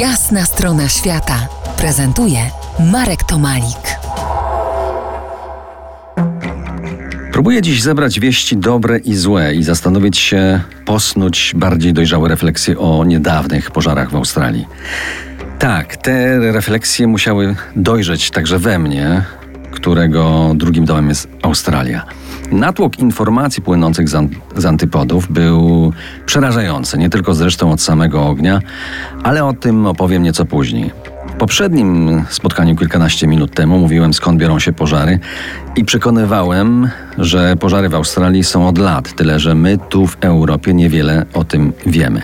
Jasna strona świata prezentuje Marek Tomalik. Próbuję dziś zebrać wieści dobre i złe i zastanowić się, posnuć bardziej dojrzałe refleksje o niedawnych pożarach w Australii. Tak, te refleksje musiały dojrzeć także we mnie, którego drugim domem jest Australia. Natłok informacji płynących z, an z, antypodów był przerażający, nie tylko zresztą od samego ognia, ale o tym opowiem nieco później. W poprzednim spotkaniu kilkanaście minut temu mówiłem skąd biorą się pożary i przekonywałem, że pożary w Australii są od lat, tyle że my tu w Europie niewiele o tym wiemy.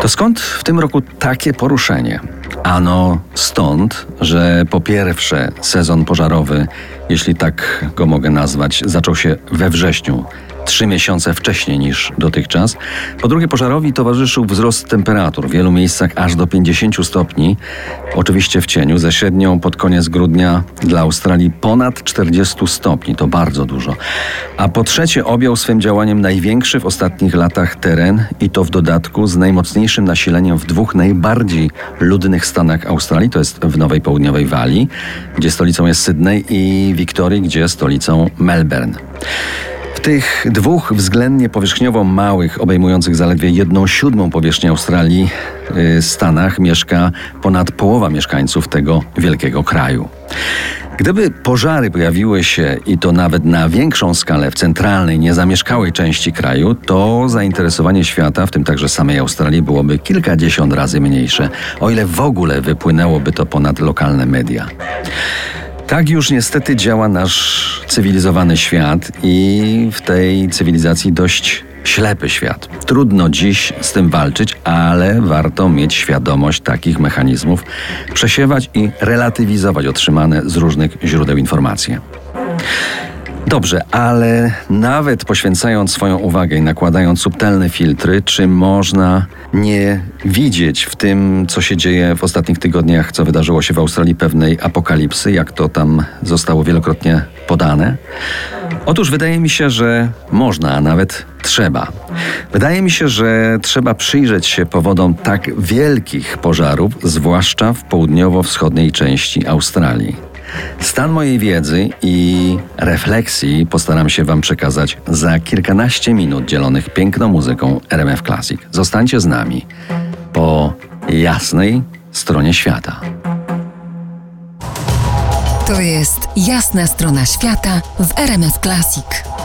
To skąd w tym roku takie poruszenie? Ano stąd, że po pierwsze sezon pożarowy, jeśli tak go mogę nazwać, zaczął się we wrześniu trzy miesiące wcześniej niż dotychczas. Po drugie, pożarowi towarzyszył wzrost temperatur w wielu miejscach aż do 50 stopni, oczywiście w cieniu, ze średnią pod koniec grudnia dla Australii ponad 40 stopni, to bardzo dużo. A po trzecie, objął swym działaniem największy w ostatnich latach teren i to w dodatku z najmocniejszym nasileniem w dwóch najbardziej ludnych stanach Australii, to jest w Nowej Południowej Walii, gdzie stolicą jest Sydney i Wiktorii, gdzie stolicą Melbourne tych dwóch względnie powierzchniowo małych, obejmujących zaledwie jedną siódmą powierzchnię Australii, y, Stanach mieszka ponad połowa mieszkańców tego wielkiego kraju. Gdyby pożary pojawiły się i to nawet na większą skalę w centralnej, niezamieszkałej części kraju, to zainteresowanie świata, w tym także samej Australii, byłoby kilkadziesiąt razy mniejsze, o ile w ogóle wypłynęłoby to ponad lokalne media. Tak już niestety działa nasz cywilizowany świat i w tej cywilizacji dość ślepy świat. Trudno dziś z tym walczyć, ale warto mieć świadomość takich mechanizmów, przesiewać i relatywizować otrzymane z różnych źródeł informacje. Dobrze, ale nawet poświęcając swoją uwagę i nakładając subtelne filtry, czy można nie widzieć w tym, co się dzieje w ostatnich tygodniach, co wydarzyło się w Australii, pewnej apokalipsy, jak to tam zostało wielokrotnie podane? Otóż wydaje mi się, że można, a nawet trzeba. Wydaje mi się, że trzeba przyjrzeć się powodom tak wielkich pożarów, zwłaszcza w południowo-wschodniej części Australii. Stan mojej wiedzy i refleksji postaram się Wam przekazać za kilkanaście minut dzielonych piękną muzyką RMF Classic. Zostańcie z nami po jasnej stronie świata. To jest jasna strona świata w RMF Classic.